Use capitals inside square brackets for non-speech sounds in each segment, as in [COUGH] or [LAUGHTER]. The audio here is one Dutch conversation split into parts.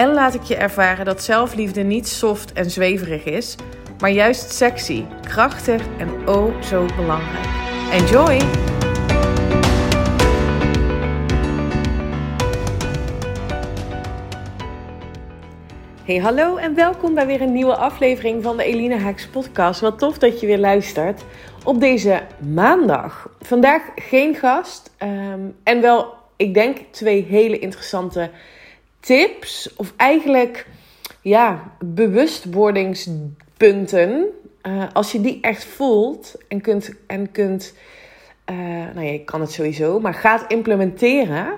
en laat ik je ervaren dat zelfliefde niet soft en zweverig is, maar juist sexy, krachtig en oh zo belangrijk. Enjoy! Hey, hallo en welkom bij weer een nieuwe aflevering van de Eline Haaks podcast. Wat tof dat je weer luistert op deze maandag. Vandaag geen gast ehm, en wel, ik denk, twee hele interessante tips. Of eigenlijk, ja, bewustwordingspunten. Uh, als je die echt voelt en kunt, en kunt uh, nou ja, je kan het sowieso, maar gaat implementeren,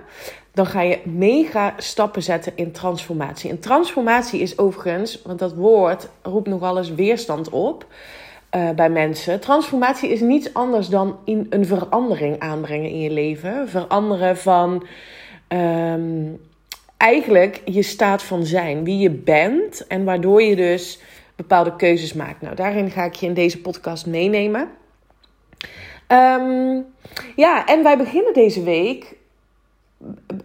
dan ga je mega stappen zetten in transformatie. En transformatie is overigens, want dat woord roept nogal eens weerstand op uh, bij mensen. Transformatie is niets anders dan in een verandering aanbrengen in je leven. Veranderen van um, eigenlijk je staat van zijn, wie je bent en waardoor je dus bepaalde keuzes maakt. Nou, daarin ga ik je in deze podcast meenemen. Um, ja, en wij beginnen deze week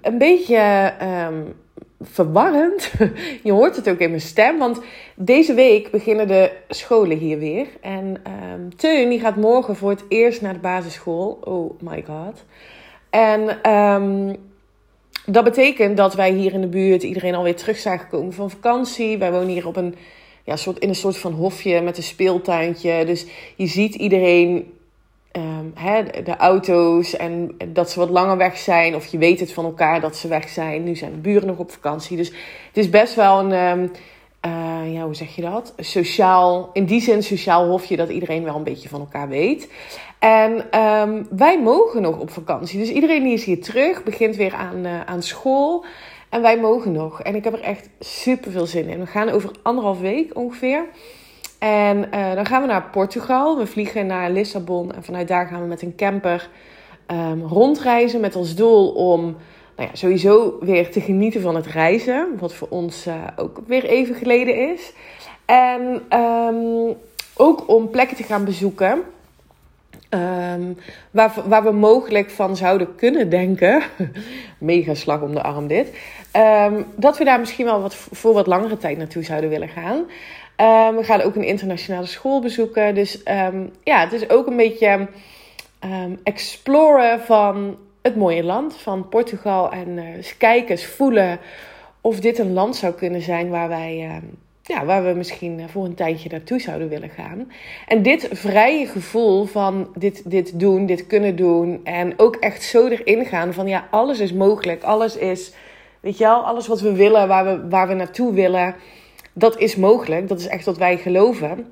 een beetje um, verwarrend. [LAUGHS] Je hoort het ook in mijn stem, want deze week beginnen de scholen hier weer. En um, Teun die gaat morgen voor het eerst naar de basisschool. Oh my god. En dat betekent dat wij hier in de buurt iedereen alweer terug zijn gekomen van vakantie. Wij wonen hier op een, ja, soort, in een soort van hofje met een speeltuintje. Dus je ziet iedereen Um, hè, de auto's en dat ze wat langer weg zijn. Of je weet het van elkaar dat ze weg zijn. Nu zijn de buren nog op vakantie. Dus het is best wel een, um, uh, ja, hoe zeg je dat? sociaal, in die zin sociaal hofje dat iedereen wel een beetje van elkaar weet. En um, wij mogen nog op vakantie. Dus iedereen die is hier terug, begint weer aan, uh, aan school. En wij mogen nog. En ik heb er echt super veel zin in. We gaan over anderhalf week ongeveer. En uh, dan gaan we naar Portugal. We vliegen naar Lissabon. En vanuit daar gaan we met een camper um, rondreizen. Met als doel om nou ja, sowieso weer te genieten van het reizen. Wat voor ons uh, ook weer even geleden is. En um, ook om plekken te gaan bezoeken. Um, waar, waar we mogelijk van zouden kunnen denken. [LAUGHS] Mega slag om de arm dit. Um, dat we daar misschien wel wat, voor wat langere tijd naartoe zouden willen gaan. Um, we gaan ook een internationale school bezoeken. Dus ja, het is ook een beetje exploren van het mooie land, van Portugal. En uh, kijken, voelen of dit een land zou kunnen zijn waar wij. Ja, waar we misschien voor een tijdje naartoe zouden willen gaan. En dit vrije gevoel van dit, dit doen, dit kunnen doen. En ook echt zo erin gaan van ja, alles is mogelijk. Alles is, weet je wel, alles wat we willen, waar we, waar we naartoe willen dat is mogelijk. Dat is echt wat wij geloven.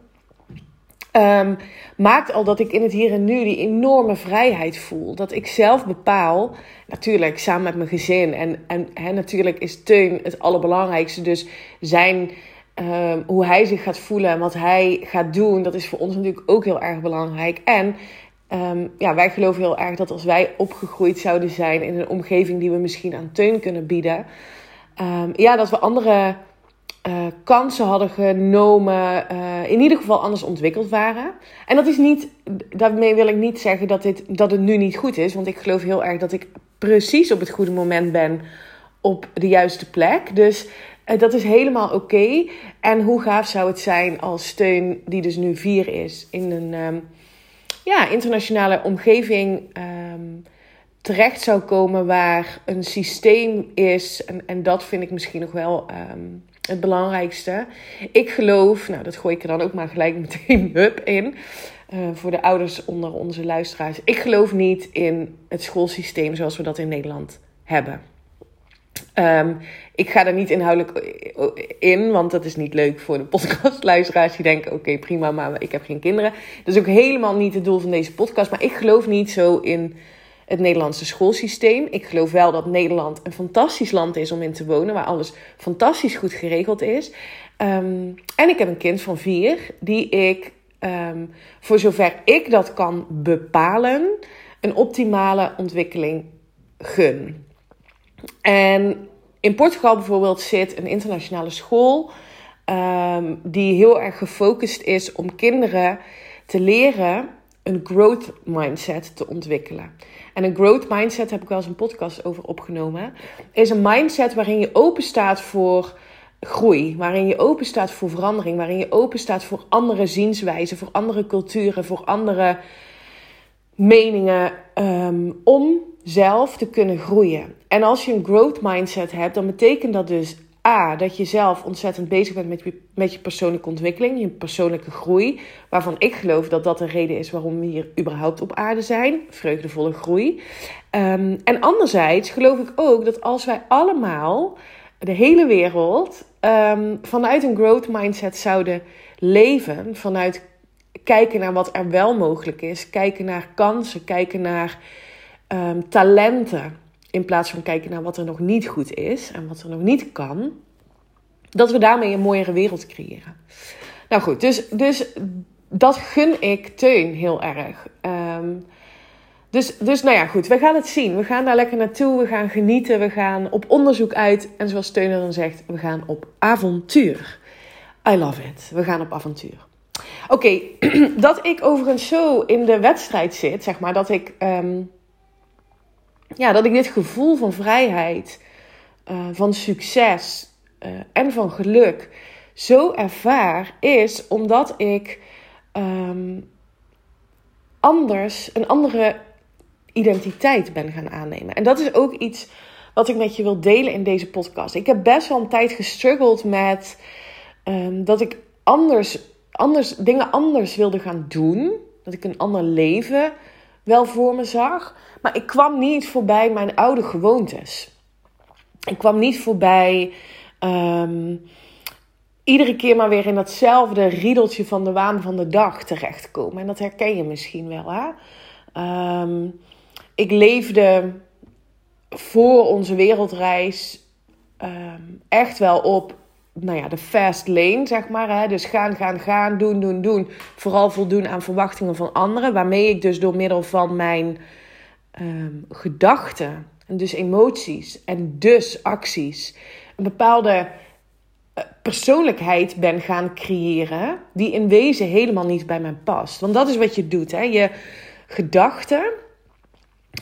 Um, maakt al dat ik in het hier en nu die enorme vrijheid voel. Dat ik zelf bepaal, natuurlijk samen met mijn gezin. En, en natuurlijk is Teun het allerbelangrijkste. Dus zijn, um, hoe hij zich gaat voelen en wat hij gaat doen, dat is voor ons natuurlijk ook heel erg belangrijk. En um, ja, wij geloven heel erg dat als wij opgegroeid zouden zijn in een omgeving die we misschien aan Teun kunnen bieden, ja, dat we andere uh, kansen hadden genomen, uh, in ieder geval anders ontwikkeld waren. En dat is niet, daarmee wil ik niet zeggen dat, dit, dat het nu niet goed is, want ik geloof heel erg dat ik precies op het goede moment ben op de juiste plek. Dus dat is helemaal oké. En hoe gaaf zou het zijn als steun, die dus nu vier is, in een um, ja, internationale omgeving. Um, terecht zou komen waar een systeem is. En, en dat vind ik misschien nog wel um, het belangrijkste. Ik geloof, nou dat gooi ik er dan ook maar gelijk [LAUGHS] meteen hup in. Uh, voor de ouders onder onze luisteraars. Ik geloof niet in het schoolsysteem zoals we dat in Nederland hebben. Um, ik ga daar niet inhoudelijk in, want dat is niet leuk voor de podcastluisteraars die denken: oké, prima, maar ik heb geen kinderen. Dat is ook helemaal niet het doel van deze podcast. Maar ik geloof niet zo in het Nederlandse schoolsysteem. Ik geloof wel dat Nederland een fantastisch land is om in te wonen, waar alles fantastisch goed geregeld is. Ehm, en ik heb een kind van vier, die ik, um, voor zover ik dat kan bepalen, een optimale ontwikkeling gun. En in Portugal bijvoorbeeld zit een internationale school um, die heel erg gefocust is om kinderen te leren een growth mindset te ontwikkelen. En een growth mindset heb ik wel eens een podcast over opgenomen. Is een mindset waarin je open staat voor groei, waarin je open staat voor verandering, waarin je open staat voor andere zienswijzen, voor andere culturen, voor andere meningen, um, om zelf te kunnen groeien. En als je een growth mindset hebt, dan betekent dat dus A, dat je zelf ontzettend bezig bent met je, met je persoonlijke ontwikkeling, je persoonlijke groei. Waarvan ik geloof dat dat de reden is waarom we hier überhaupt op aarde zijn. Vreugdevolle groei. Um, en anderzijds geloof ik ook dat als wij allemaal, de hele wereld, um, vanuit een growth mindset zouden leven. Vanuit kijken naar wat er wel mogelijk is. Kijken naar kansen. Kijken naar um, talenten in plaats van kijken naar wat er nog niet goed is en wat er nog niet kan. Dat we daarmee een mooiere wereld creëren. Nou goed, dus, dus dat gun ik Teun heel erg. Um, dus, dus nou ja, goed, we gaan het zien. We gaan daar lekker naartoe, we gaan genieten, we gaan op onderzoek uit. En zoals Teun dan zegt, we gaan op avontuur. I love it. We gaan op avontuur. Oké, [CLEARS THROAT] dat ik overigens zo in de wedstrijd zit, zeg maar, dat ik um, ja, dat ik dit gevoel van vrijheid, uh, van succes uh, en van geluk zo ervaar, is omdat ik um, anders, een andere identiteit ben gaan aannemen. En dat is ook iets wat ik met je wil delen in deze podcast. Ik heb best wel een tijd gestruggeld met um, dat ik anders, anders, dingen anders wilde gaan doen. Dat ik een ander leven wel voor me zag. Maar ik kwam niet voorbij mijn oude gewoontes. Ik kwam niet voorbij um, iedere keer maar weer in datzelfde riedeltje van de waan van de dag terechtkomen. En dat herken je misschien wel. Hè? Um, ik leefde voor onze wereldreis um, echt wel op nou ja, de fast lane, zeg maar. Hè? Dus gaan, gaan, gaan, doen, doen, doen. Vooral voldoen aan verwachtingen van anderen. Waarmee ik dus door middel van mijn um, gedachten en dus emoties en dus acties een bepaalde uh, persoonlijkheid ben gaan creëren die in wezen helemaal niet bij mij past. Want dat is wat je doet, hè? Je gedachten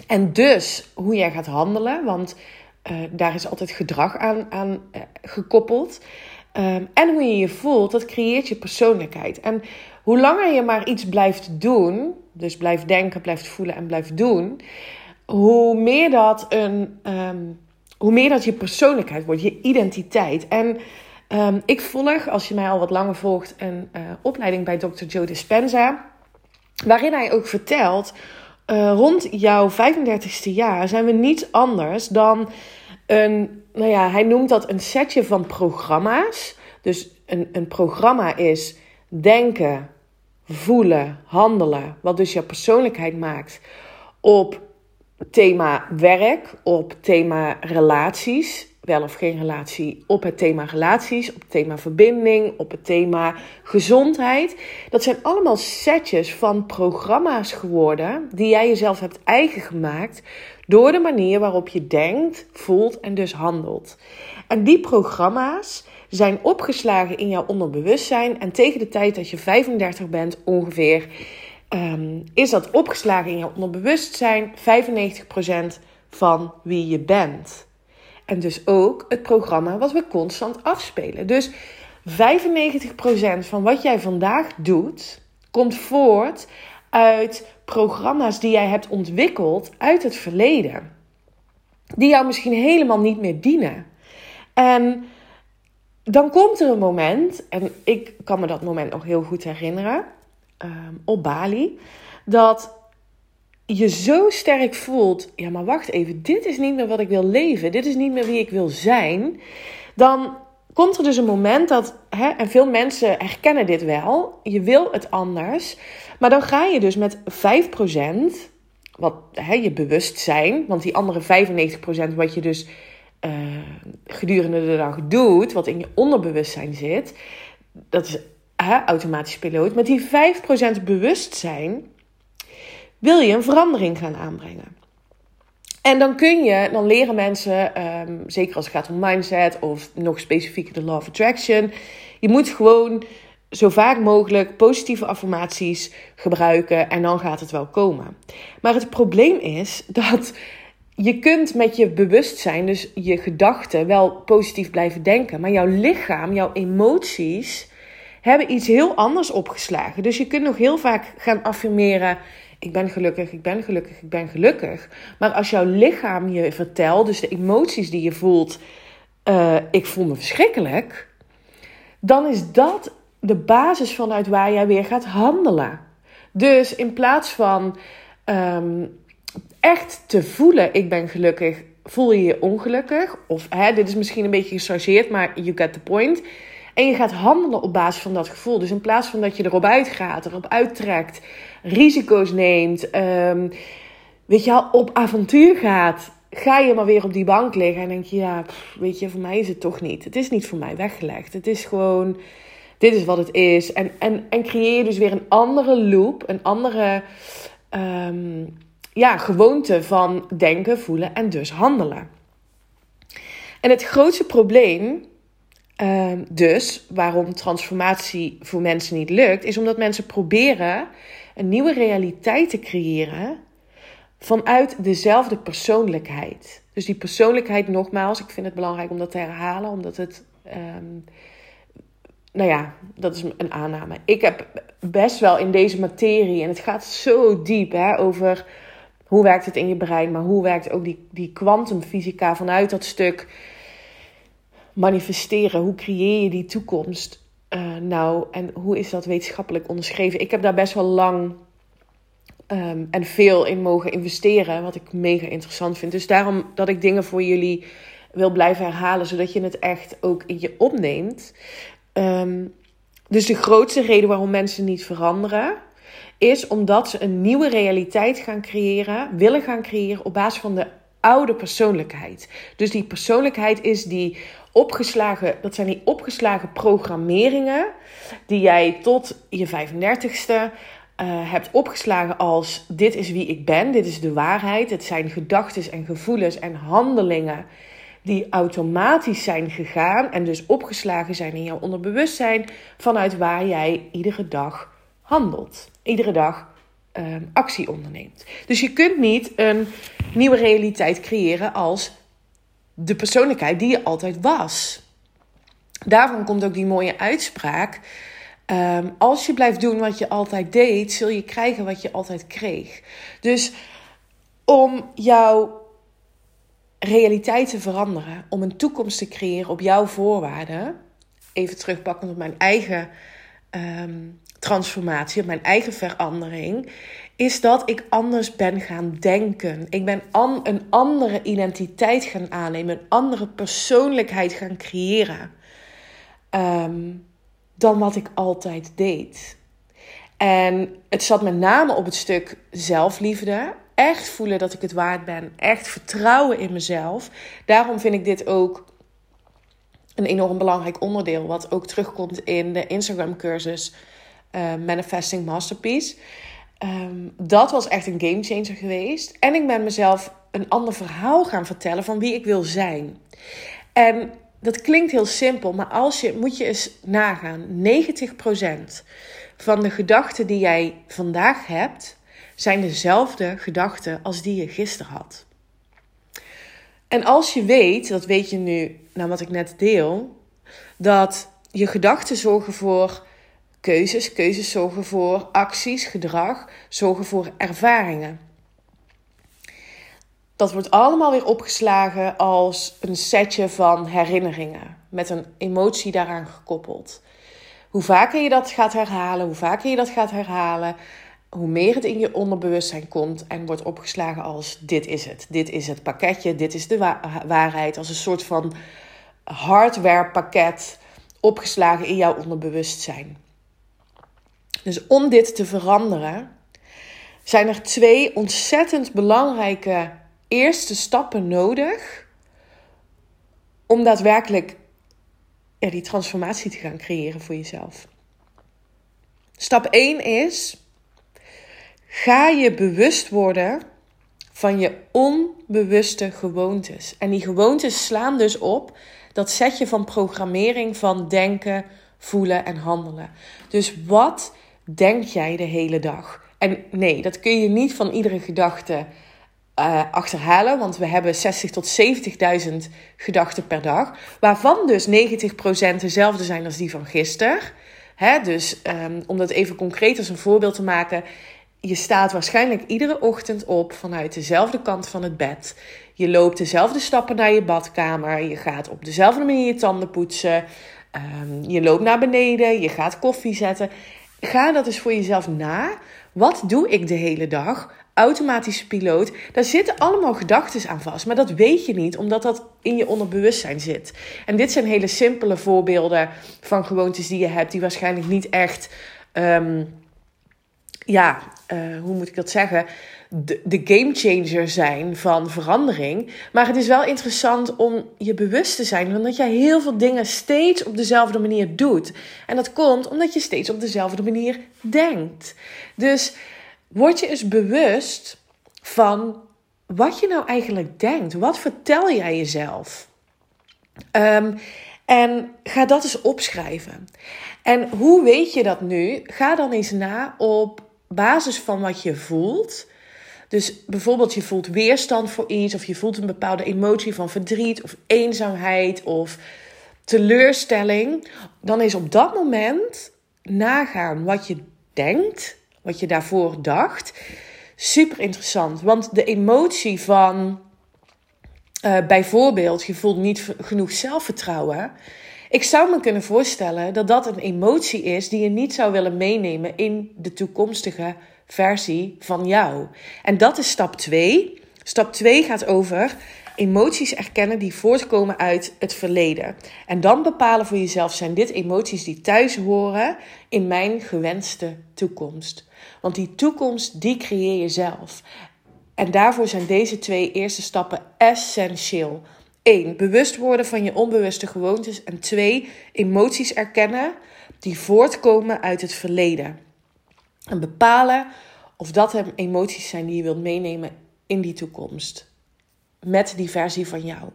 en dus hoe jij gaat handelen, want uh, daar is altijd gedrag aan, aan uh, gekoppeld. Um, en hoe je je voelt, dat creëert je persoonlijkheid. En hoe langer je maar iets blijft doen, dus blijft denken, blijft voelen en blijft doen, hoe meer dat een, um, hoe meer dat je persoonlijkheid wordt, je identiteit. En um, ik volg, als je mij al wat langer volgt, een uh, opleiding bij Dr. Joe Dispenza, waarin hij ook vertelt. Uh, rond jouw 35ste jaar zijn we niets anders dan een, nou ja, hij noemt dat een setje van programma's. Dus een, een programma is denken, voelen, handelen, wat dus jouw persoonlijkheid maakt, op thema werk, op thema relaties, wel of geen relatie, op het thema relaties, op het thema verbinding, op het thema gezondheid. Dat zijn allemaal setjes van programma's geworden die jij jezelf hebt eigen gemaakt door de manier waarop je denkt, voelt en dus handelt. En die programma's zijn opgeslagen in jouw onderbewustzijn en tegen de tijd dat je 35 bent ongeveer um, is dat opgeslagen in je onderbewustzijn 95% van wie je bent. En dus ook het programma wat we constant afspelen. Dus 95% van wat jij vandaag doet, komt voort uit programma's die jij hebt ontwikkeld uit het verleden. Die jou misschien helemaal niet meer dienen. En dan komt er een moment, en ik kan me dat moment nog heel goed herinneren um, op Bali. Dat je zo sterk voelt, ja maar wacht even, dit is niet meer wat ik wil leven, dit is niet meer wie ik wil zijn. Dan komt er dus een moment dat, hè, en veel mensen herkennen dit wel, je wil het anders. Maar dan ga je dus met 5% wat hè, je bewustzijn, want die andere 95% wat je dus uh, gedurende de dag doet, wat in je onderbewustzijn zit, dat is hè, automatisch piloot. Met die 5% bewustzijn wil je een verandering gaan aanbrengen. En dan kun je, dan leren mensen, um, zeker als het gaat om mindset of nog specifieker de law of attraction, je moet gewoon zo vaak mogelijk positieve affirmaties gebruiken en dan gaat het wel komen. Maar het probleem is dat je kunt met je bewustzijn, dus je gedachten, wel positief blijven denken, maar jouw lichaam, jouw emoties hebben iets heel anders opgeslagen. Dus je kunt nog heel vaak gaan affirmeren: ik ben gelukkig, ik ben gelukkig, ik ben gelukkig. Maar als jouw lichaam je vertelt, dus de emoties die je voelt, uh, ik voel me verschrikkelijk, dan is dat de basis vanuit waar jij weer gaat handelen. Dus in plaats van um, echt te voelen, ik ben gelukkig, voel je je ongelukkig. Of hè, dit is misschien een beetje gechargeerd, maar you get the point. En je gaat handelen op basis van dat gevoel. Dus in plaats van dat je erop uitgaat, erop uittrekt, risico's neemt, um, weet je al, op avontuur gaat, ga je maar weer op die bank liggen en denk je, ja, weet je, voor mij is het toch niet. Het is niet voor mij weggelegd. Het is gewoon, dit is wat het is. En, en, en creëer je dus weer een andere loop, een andere um, ja, gewoonte van denken, voelen en dus handelen. En het grootste probleem uh, dus, waarom transformatie voor mensen niet lukt, is omdat mensen proberen een nieuwe realiteit te creëren vanuit dezelfde persoonlijkheid. Dus die persoonlijkheid, nogmaals, ik vind het belangrijk om dat te herhalen, omdat het. Um, nou ja, dat is een aanname. Ik heb best wel in deze materie, en het gaat zo diep hè, over hoe werkt het in je brein, maar hoe werkt ook die, die kwantumfysica vanuit dat stuk manifesteren. Hoe creëer je die toekomst uh, nou en hoe is dat wetenschappelijk onderschreven? Ik heb daar best wel lang um, en veel in mogen investeren, wat ik mega interessant vind. Dus daarom dat ik dingen voor jullie wil blijven herhalen, zodat je het echt ook in je opneemt. Um, dus de grootste reden waarom mensen niet veranderen, is omdat ze een nieuwe realiteit gaan creëren, willen gaan creëren op basis van de oude persoonlijkheid. Dus die persoonlijkheid is die opgeslagen, dat zijn die opgeslagen programmeringen die jij tot je 35ste uh, eh, hebt opgeslagen als dit is wie ik ben, dit is de waarheid. Het zijn gedachten en gevoelens en handelingen die automatisch zijn gegaan en dus opgeslagen zijn in jouw onderbewustzijn vanuit waar jij iedere dag handelt. Iedere dag um, actie onderneemt. Dus je kunt niet een nieuwe realiteit creëren als de persoonlijkheid die je altijd was. Daarvan komt ook die mooie uitspraak. Um, als je blijft doen wat je altijd deed, zul je krijgen wat je altijd kreeg. Dus om jouw realiteit te veranderen, om een toekomst te creëren op jouw voorwaarden, even terugpakken op mijn eigen um, transformatie, op mijn eigen verandering, is dat ik anders ben gaan denken. Ik ben een andere identiteit gaan aannemen, een andere persoonlijkheid gaan creëren um, dan wat ik altijd deed. En het zat met name op het stuk zelfliefde. Echt voelen dat ik het waard ben. Echt vertrouwen in mezelf. Daarom vind ik dit ook een enorm belangrijk onderdeel. Wat ook terugkomt in de Instagram cursus uh, Manifesting Masterpiece. Um, dat was echt een game changer geweest. En ik ben mezelf een ander verhaal gaan vertellen van wie ik wil zijn. En dat klinkt heel simpel, maar als je, moet je eens nagaan: 90% van de gedachten die jij vandaag hebt, zijn dezelfde gedachten als die je gisteren had. En als je weet, dat weet je nu, nou wat ik net deel, dat je gedachten zorgen voor keuzes. Keuzes zorgen voor acties, gedrag, zorgen voor ervaringen. Dat wordt allemaal weer opgeslagen als een setje van herinneringen met een emotie daaraan gekoppeld. Hoe vaker je dat gaat herhalen, hoe vaker je dat gaat herhalen, hoe meer het in je onderbewustzijn komt en wordt opgeslagen als dit is het. Dit is het pakketje, dit is de waarheid. Als een soort van hardware pakket opgeslagen in jouw onderbewustzijn. Dus om dit te veranderen, zijn er twee ontzettend belangrijke eerste stappen nodig om daadwerkelijk ja, die transformatie te gaan creëren voor jezelf. Stap 1 is: ga je bewust worden van je onbewuste gewoontes. En die gewoontes slaan dus op dat setje van programmering van denken, voelen en handelen. Dus wat denk jij de hele dag? En nee, dat kun je niet van iedere gedachte uh, achterhalen, want we hebben 60 tot 70.000 gedachten per dag, waarvan dus 90% dezelfde zijn als die van gisteren. Hè, dus um, om dat even concreet als een voorbeeld te maken, je staat waarschijnlijk iedere ochtend op vanuit dezelfde kant van het bed. Je loopt dezelfde stappen naar je badkamer. Je gaat op dezelfde manier je tanden poetsen. Um, je loopt naar beneden. Je gaat koffie zetten. Ga dat eens voor jezelf na. Wat doe ik de hele dag? Automatische piloot. Daar zitten allemaal gedachten aan vast. Maar dat weet je niet, omdat dat in je onderbewustzijn zit. En dit zijn hele simpele voorbeelden van gewoontes die je hebt, die waarschijnlijk niet echt. Um, ja, uh, hoe moet ik dat zeggen? De, de gamechanger zijn van verandering. Maar het is wel interessant om je bewust te zijn van dat jij heel veel dingen steeds op dezelfde manier doet. En dat komt omdat je steeds op dezelfde manier denkt. Dus word je eens bewust van wat je nou eigenlijk denkt. Wat vertel jij jezelf? Um, en ga dat eens opschrijven. En hoe weet je dat nu? Ga dan eens na op basis van wat je voelt. Dus bijvoorbeeld je voelt weerstand voor iets of je voelt een bepaalde emotie van verdriet of eenzaamheid of teleurstelling. Dan is op dat moment nagaan wat je denkt, wat je daarvoor dacht. Super interessant, want de emotie van uh, bijvoorbeeld je voelt niet genoeg zelfvertrouwen. Ik zou me kunnen voorstellen dat dat een emotie is die je niet zou willen meenemen in de toekomstige versie van jou. En dat is stap 2. Stap 2 gaat over emoties erkennen die voortkomen uit het verleden. En dan bepalen voor jezelf: zijn dit emoties die thuis horen in mijn gewenste toekomst? Want die toekomst, die creëer je zelf. En daarvoor zijn deze twee eerste stappen essentieel. 1. Bewust worden van je onbewuste gewoontes. En 2. Emoties erkennen die voortkomen uit het verleden. En bepalen of dat er emoties zijn die je wilt meenemen in die toekomst. Met die versie van jou.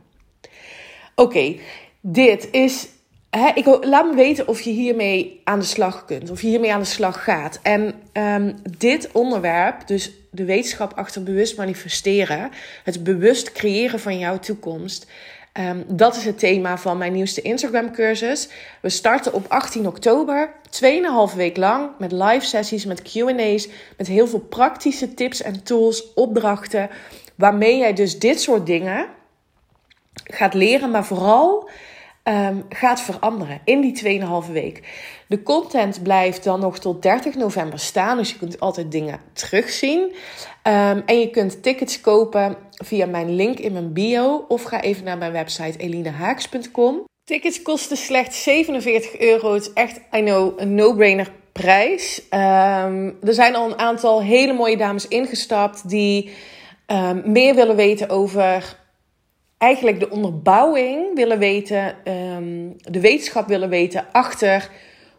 Oké, dit is. Ik, laat me weten of je hiermee aan de slag kunt. Of je hiermee aan de slag gaat. En um, dit onderwerp, dus de wetenschap achter bewust manifesteren, het bewust creëren van jouw toekomst. Um, dat is het thema van mijn nieuwste Instagram cursus. We starten op 18 oktober, 2,5 week lang met live sessies, met QA's, met heel veel praktische tips en tools, opdrachten, waarmee jij dus dit soort dingen gaat leren, maar vooral um, gaat veranderen in die 2,5 week. De content blijft dan nog tot 30 november staan, dus je kunt altijd dingen terugzien. Um, en je kunt tickets kopen via mijn link in mijn bio of ga even naar mijn website elinehaaks.com. Tickets kosten slechts 47 euro. Het is echt, I know, een no-brainer prijs. Um, er zijn al een aantal hele mooie dames ingestapt die meer willen weten over eigenlijk de onderbouwing willen weten, um, de wetenschap willen weten achter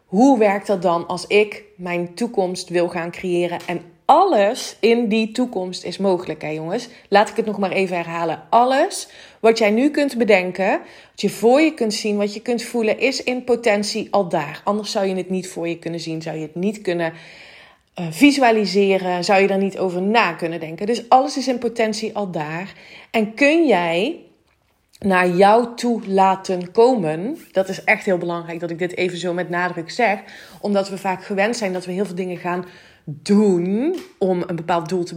hoe werkt dat dan als ik mijn toekomst wil gaan creëren. En alles in die toekomst is mogelijk, hè jongens. Laat ik het nog maar even herhalen. Alles wat jij nu kunt bedenken, wat je voor je kunt zien, wat je kunt voelen, is in potentie al daar. Anders zou je het niet voor je kunnen zien, zou je het niet kunnen uh, visualiseren, zou je er niet over na kunnen denken. Dus alles is in potentie al daar. En kun jij naar jou toe laten komen. Dat is echt heel belangrijk dat ik dit even zo met nadruk zeg. Omdat we vaak gewend zijn dat we heel veel dingen gaan doen om een bepaald doel te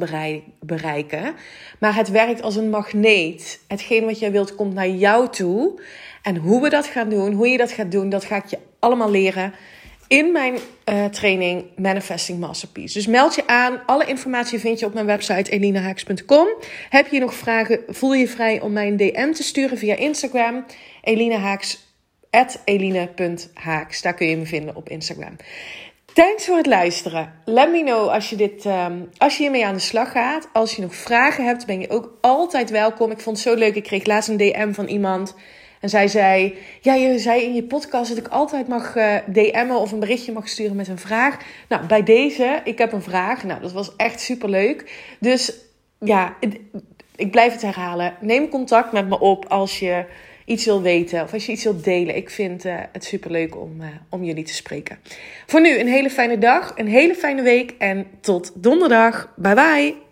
bereiken. Maar het werkt als een magneet. Hetgeen wat jij wilt komt naar jou toe. En hoe we dat gaan doen, hoe je dat gaat doen, dat ga ik je allemaal leren in mijn uh, training Manifesting Masterpiece. Dus meld je aan. Alle informatie vind je op mijn website elinahaaks.com. Heb je nog vragen, voel je vrij om mij een DM te sturen via Instagram. Elinahaaks. Daar kun je me vinden op Instagram. Thanks voor het luisteren. Let me know als je, dit, um, als je hiermee aan de slag gaat. Als je nog vragen hebt, ben je ook altijd welkom. Ik vond het zo leuk. Ik kreeg laatst een DM van iemand. En zij zei: Ja, je zei in je podcast dat ik altijd mag uh, DM'en of een berichtje mag sturen met een vraag. Nou, bij deze, ik heb een vraag. Nou, dat was echt super leuk. Dus ja, ik blijf het herhalen. Neem contact met me op als je iets wil weten of als je iets wilt delen. Ik vind uh, het super leuk om, uh, om jullie te spreken. Voor nu een hele fijne dag, een hele fijne week en tot donderdag. Bye bye.